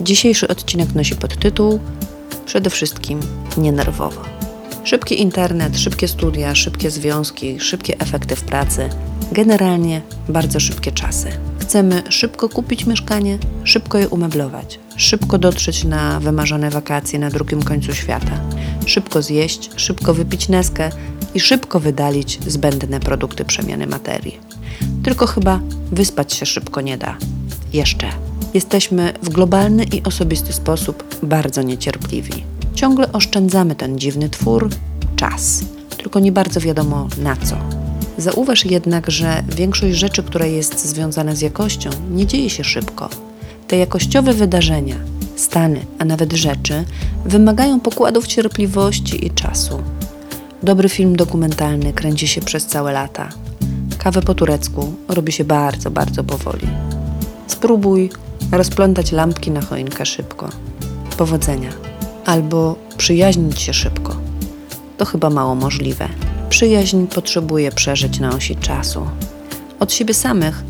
Dzisiejszy odcinek nosi podtytuł Przede wszystkim nienerwowo. Szybki internet, szybkie studia, szybkie związki, szybkie efekty w pracy, generalnie bardzo szybkie czasy. Chcemy szybko kupić mieszkanie, szybko je umeblować, szybko dotrzeć na wymarzone wakacje na drugim końcu świata, szybko zjeść, szybko wypić neskę i szybko wydalić zbędne produkty przemiany materii. Tylko chyba wyspać się szybko nie da. Jeszcze. Jesteśmy w globalny i osobisty sposób bardzo niecierpliwi. Ciągle oszczędzamy ten dziwny twór czas, tylko nie bardzo wiadomo na co. Zauważ jednak, że większość rzeczy, które jest związane z jakością, nie dzieje się szybko. Te jakościowe wydarzenia, stany, a nawet rzeczy wymagają pokładów cierpliwości i czasu. Dobry film dokumentalny kręci się przez całe lata. Kawę po turecku robi się bardzo, bardzo powoli. Spróbuj rozplątać lampki na choinkę szybko. Powodzenia. Albo przyjaźnić się szybko. To chyba mało możliwe. Przyjaźń potrzebuje przeżyć na osi czasu. Od siebie samych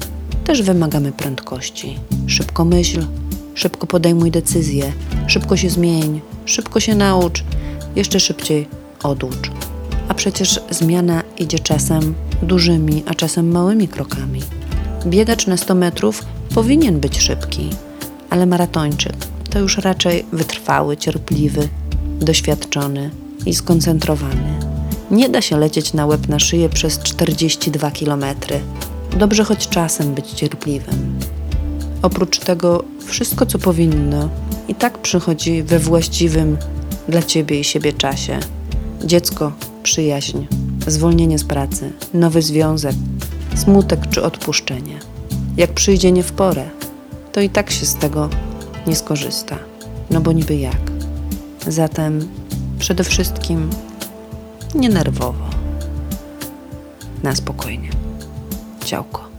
też wymagamy prędkości. Szybko myśl, szybko podejmuj decyzje, szybko się zmień, szybko się naucz, jeszcze szybciej oducz. A przecież zmiana idzie czasem dużymi, a czasem małymi krokami. Biegacz na 100 metrów powinien być szybki, ale maratończyk to już raczej wytrwały, cierpliwy, doświadczony i skoncentrowany. Nie da się lecieć na łeb na szyję przez 42 km. Dobrze choć czasem być cierpliwym. Oprócz tego, wszystko co powinno i tak przychodzi we właściwym dla ciebie i siebie czasie. Dziecko, przyjaźń, zwolnienie z pracy, nowy związek, smutek czy odpuszczenie. Jak przyjdzie nie w porę, to i tak się z tego nie skorzysta. No bo niby jak. Zatem przede wszystkim nie nerwowo. Na spokojnie. Ciałko.